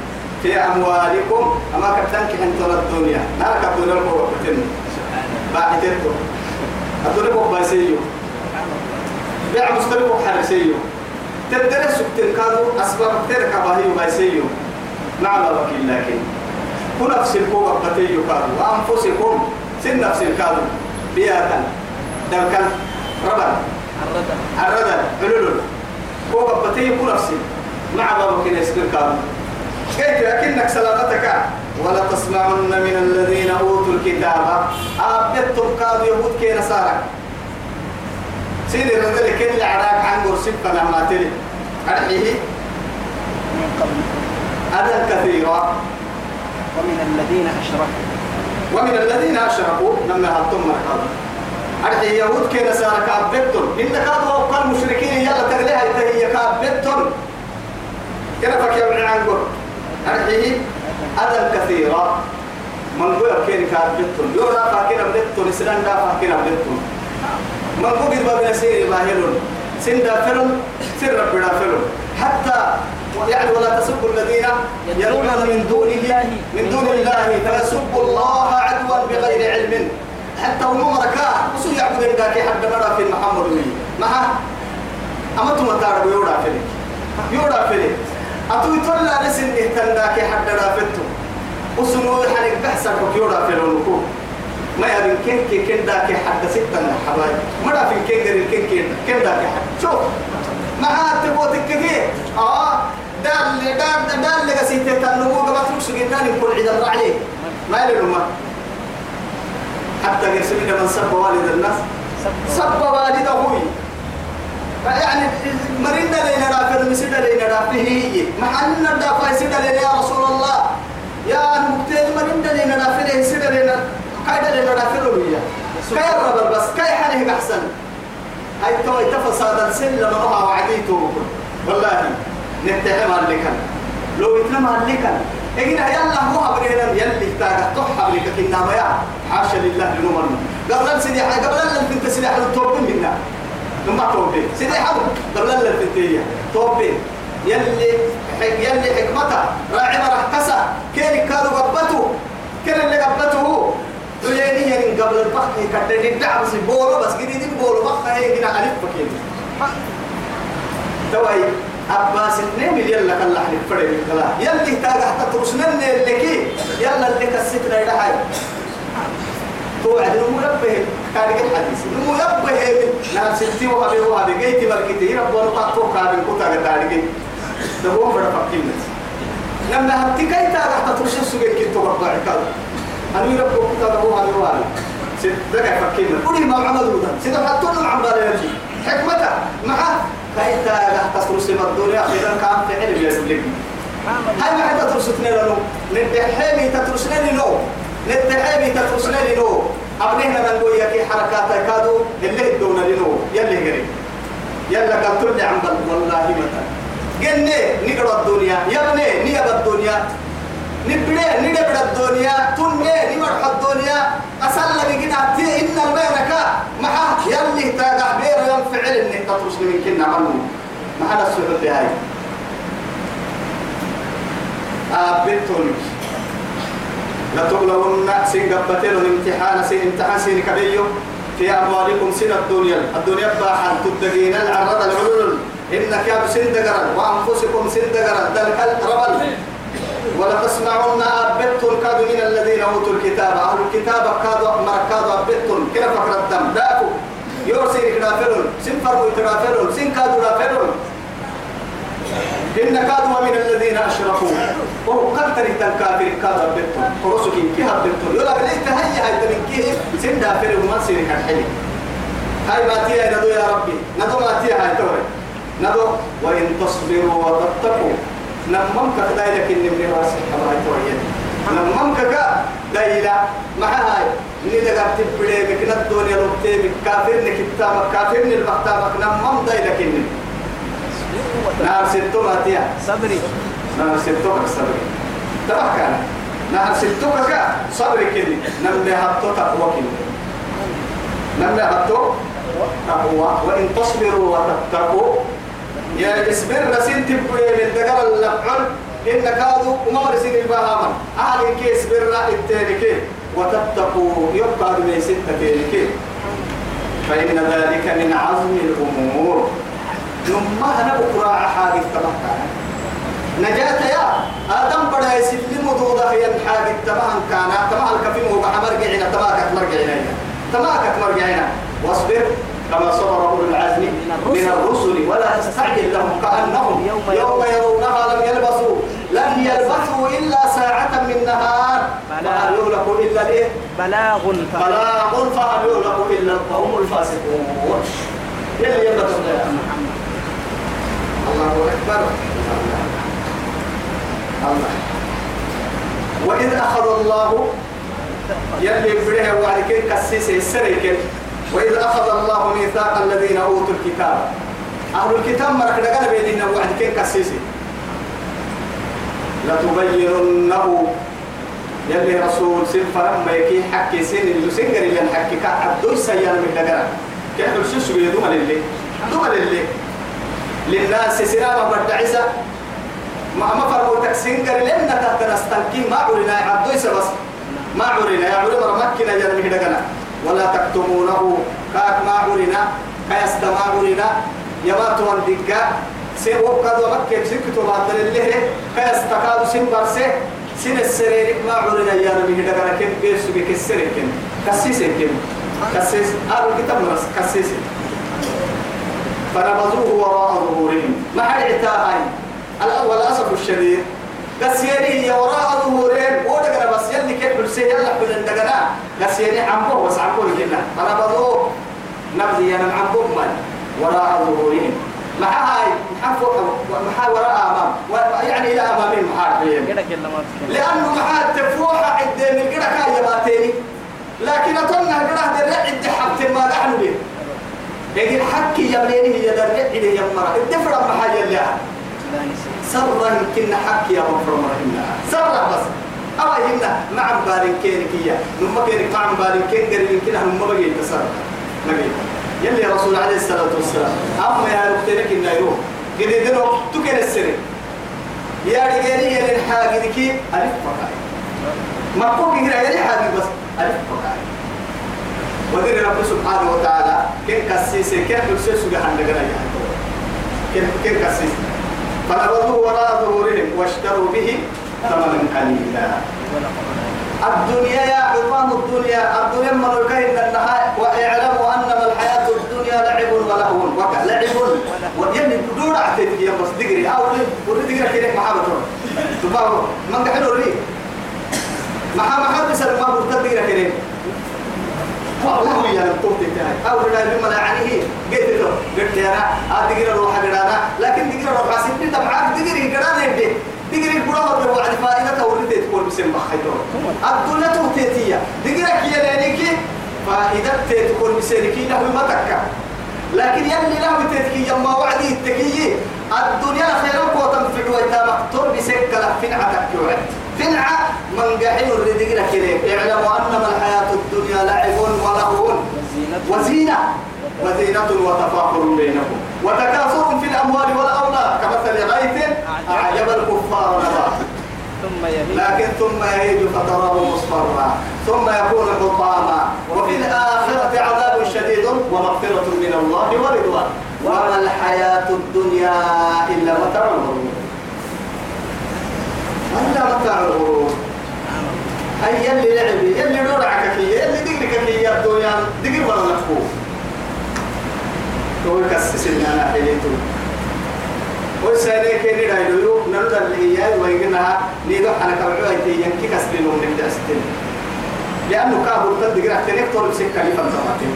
A: في أموالكم أما كبتنك أنت الدنيا نعم كبتن القوة بتنو باعتنتو أدوني بقبا سيو بيع مستلقوا حرسيو تدري سكتن كادو أسباب ترك باهي وما يسيو نعم وكيل لكن ونفسكم وقتي كادو وأنفسكم سن نفس الكادو بياتا دلكن ربا الردن الردن علول هو قبتي نفسي نعم وكيل يسكن كادو كيف لكنك سلامتك ولا تسمعن من الذين أوتوا الكتاب أبدتم كادو يهود كي نصارك سيدي نزل كل عراك عن قرصب فلا ما تلي أرحيه من قبل أذى كثيرا ومن الذين أشركوا ومن الذين أشركوا لما هلتم مركبا أرحي يهود كي نسارك أبدتن إن كانوا أبقى المشركين يلا تغليها يتهي كأبدتن كنا فكيبنا عن قرص أرحيه أذى كثيرا من قوي كين كأبدتن يورا فاكين أبدتن إسلام دا فاكين أبدتن ما بقيت بابنا سير باهلون سند فلم سر ربنا فلم حتى يعني ولا تسبوا الذين يرون من دون الله من دون الله فيسبوا الله عدوا بغير علم حتى هم مركاه وسو يعبد ذاك حد مرة في محمد وي مع أما تم تعرف يورا فيني يورا فيني أتو يطلع لسن إهتم ذاك حد رافته وسنو حنك بحسك يورا فيني ما يبين كن كن كن داك حد ستة حبايب مرة في كن غير كن كن كن داك حد شوف ما هات تبوت كذي آه دال دار دار اللي قصيت تنمو قبل تمشي قدام يكون عيد الله ما يلوم حتى يرسلنا من سب والد الناس سب والده يعني مرينا لنا رافر مسيدا لنا رافه محلنا دافع سيدا لنا يا رسول الله يا مكتئب مرينا لنا رافر سيدا لنا كايدا لنا نافلو بيا كاي الربر بس كاي حنه أحسن هاي تو يتفصاد السن لما أوها وعديتو والله نتهم عليك لو يتلم عليك إجينا يلا هو برينا يلي تاجا تحب لك كنا بيا حاشا لله لنمر قبل سيدي قبل أن تنت سيدي حلو توبين منا لما توبين سيدي حلو قبل أن تنت توبين يلي حك يلي حكمته راعي مرحكسة كيري كانوا قبته كيري اللي قبته دنيا من قبل البحر كتني الدعم بورو بس كده دي بورو بحر هي كده ألف بكين توي عباس النيم يلا كلا حلف فرد كلا يلا تاجع تترسنا اللي كي يلا اللي كسيت رايدا هاي توعد المنبه كارك الحديث المنبه نعم ستي وهبي وهبي جيت بركتي رب ورقة فوق هذا الكتاب التاريخي ده هو فرق كلمة لما هبتي كي تاجع تترسنا سجل كي تبقى عكاظ أمير أبو كتاب هو على وعلي سيدك فكينا قولي ما عمل ودا سيدك حتون العمال يجي حكمته معه فإنت لا تسرس الدنيا إذا كان في علم يسلك هل ما حتى ترسلني لنو نتحامي تترسلني لنو نتحامي تترسلني لنو أبنينا من قوية كي حركات كادو اللي دون لنو يلي قريب يلا قد ترجع عمال والله مثلا قلني نقرأ الدنيا يبني نيب الدنيا نبري نبري الدنيا تنمي نمرح الدنيا أسأل بقنا تي إن البيرك معك يلي تاقع بير ينفعل إنك تطرس لمن كنا عمو معنا السعود هاي أبتونك آه، لتغلون سين قبتين الامتحان سين امتحان سين كبيو في أموالكم سين الدنيا الدنيا باحا تدقين العرض العلول إنك يا بسين دقرا وأنفسكم سين دقرا دلك الربل ولتسمعن أبتن كاد من الذين أوتوا الكتاب أهل الكتاب كاد مركاد أبتن كيف الدم داكو يرسل رافلون سن فرمو ترافلون سن كادوا رافلون إن كادوا من الذين أشركوا وهو قد قتل الكافر كاد أبتن فرسك كيها أبتن يولا بليت هيا هيا من كيه سن دافر ومن سير كحلي هاي باتيا ندو يا ربي ندو باتيا هاي توري ندو وإن تصبروا وتتقوا نمم كدا لكن من راس كما توين نمم كدا دايلا ما هاي اللي دغا تبلي كنا الدنيا لوتي كافر نك كتاب كافر نك مكتاب نمم داي لكن نار ستو ماتيا صبري نار ستو صبري تبكنا نار ستو كا صبري كني نم هاتو تقوى كني نم هاتو تقوى وان تصبروا وتتقوا يا اسبر رسين من الدقر اللفعل إن كادوا وما رسين البهاما أهل كيس التالي كي وتتقوا يبقى دمي ستة كي فإن ذلك من عزم الأمور نما أنا بكرة حاجة تبقى نجاة يا آدم بدا يسلم دودا هي الحاجة تبعا كان تبع الكفيم وبحمر مرجعنا تبعك مرجعنا تبعك مرجعنا واصبر كما صبر أولو العزم من الرسل ولا تستعجل لهم كأنهم يوم يرونها لم يلبثوا لم يلبثوا إلا ساعة من نهار فهل يهلك إلا الإيه؟ بلاغ بلاغ فهل يهلك إلا القوم الفاسقون يلي يلا يا محمد الله أكبر الله وإذ أخذ الله يلي فريه وعلى كل كسيسة السريكة وإذ أخذ الله ميثاق الذين أوتوا الكتاب أهل الكتاب مرك لقنا بيدنا واحد كيف كسيسي لتبيننه يلي رسول سلفا فرم يكي حكي سن اللي سنجر اللي حكي كعبدو سيان من لقنا كأنه الشيش بيدوما للي دوما للي للناس سرابة بردعيسة ما ما فرقوا تكسنجر لأن تحت نستنكي ما عرنا عبدو بس ما عرنا يا عرنا مكنا جرمي لقنا ولا تكتمونه كاك ما عرنا كيست ما عرنا يبات والدقة سي وقد ومكة سكتو باطل الله كاس كادو سن برسه سن السرير ما عرنا يا نبي دقنا كم بيسو بك السرير كم كسيس كم كسيس آه، آلو كتاب مرس كسيس فنبذوه وراء ظهورهم ما حد اعتاهاي الأول أسف الشديد قسيري يعني وراء ظهورين ودقنا بس يلي يعني كيف نسيه يعني يلا كل اندقنا قسيري عمبه وسعبه لكنا أنا بضو نبذي أنا عمبه من وراء ظهورين مع هاي مع وراء أمام يعني إلى أمام المحاربين لأنه مع تفوحة عند من قرى كاية باتيني لكن أتمنى قرى درع عند حبت ما نحن به لكن حكي يبليني يدرع إليه يمرا الدفرة محايا اللي سرا كنا حق يا مفرم رحمنا سرا بس أما هنا مع بالين كينكية نما كينك مع بالين كين قريبين كنا هم ما بقي تسرا نبي يلي رسول عليه الصلاة والسلام أما يا ركتنك إنه يروح قد يدنو تكن السري يا رجالي يا الحاجدك ألف فقاي ما كوك يقرأ يا الحاجد بس ألف فقاي ودير رب سبحانه وتعالى كن كسيسي كن كسيسي سجحان لغنا يعني كن كن كسيسي فنبذوه وراء ظهورهم واشتروا به ثمنا قليلا الدنيا يا عظام الدنيا الدنيا ملوك إن النهاية واعلموا أنما الحياة الدنيا لعب ولهو وك لعب ودين بدون عتيد يا بس أو ورد دقري آه، كيرك محابة تباهو من قحلوا ما محابة حدث ما بتقدر كيرك فأولو يا نبتوك تتاهي أو رنا بمنا عنه قلت له قلت يا نا أتقرى روح قرانا لكن تقرى روح عسيبني تبعاك تقرى قرانا يدي تقرى القرآن الروح عن فائدة تورد تقول بسم بخيرون الدولة تهتيتية تقرى كي لانيك فائدة تقول بسيركي نحو متكة لكن يلي له تتكي يما وعدي التكيي الدنيا خيرك وتنفع وإذا مقتول بسكة لفين عتك يوعد تنعى من قاعد الردقنا كريم اعلموا أنما الحياة الدنيا لعب ولهو وزينة وزينة وتفاخر بينكم وتكاثر في الأموال والأولاد كمثل غيث أعجب الكفار نباته لكن ثم يهيج فتراه مصفرا ثم يكون حطاما وفي الآخرة عذاب شديد ومغفرة من الله ورضوان وما الحياة الدنيا إلا متر الغرور أنت متاع الغرور أي يلي لعبي يلي نورعك فيه يلي دقرك فيه يا الدنيا دقر ولا نفو تقول كسسنا أنا حليتو وسألك كيني رايدو نرد اللي هي ويجنها نيدو أنا كبعو أنت ينكي كسبين ومن دستين لأنه كابو تدقر أحتنك طول سكة لفنزمتين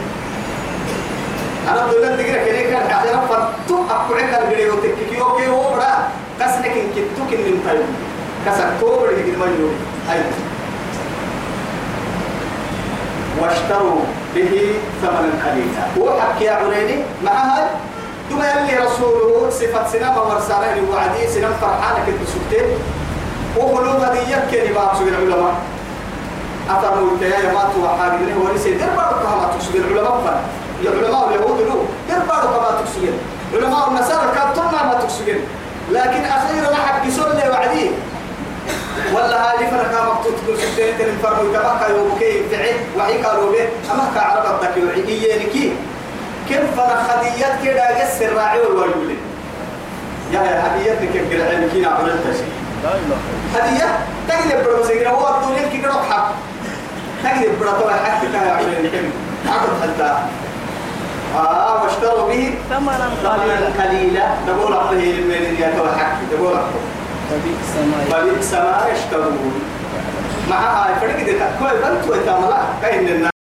A: أنا أقول لك تقرأ كذي كان قاعد أنا فتو أقول لك الجري وتكيكيو كيو برا قصدك إنك تكين من طيب كسر كوبر هي ما يقول أي أيوة. واشتروا به ثمنا قليلا وحكي يا عريني مع هاي ثم يلي رسوله صفة سنة ورسالة وعدي سنة فرحانة كنت سكتين وقلوب هذه يكي لبعض سبيل العلماء أتروا الكياية ماتوا وحاجة هو نسي دير بارك ما العلماء فن العلماء اليهود له دير بارك ما تكسبين علماء النصارى كانت ما تكسبين لكن أخيرا حق سنة وعديه ولا هذه فرقا مكتوب في الدين تن فرقوا كبكا يوكي بعد وعي قالوا به أما كعرب الضكي وحي ينكي إيه يعني كم فرق خديات كده جس الراعي والولي يا يا هديات كم كده ينكي نعمل التشي هدية تجد بروسيجر هو كي كده رحب تجد براتوا حتى كان يعمل الحين عقد حتى آه واشتروا به ثمرا قليلا نقول أقله للمين يا ترى حكي نقول أقله فبئس ما فبئس ما يشترون مع فريق دي تأكل بنت وإتاملا كأن الناس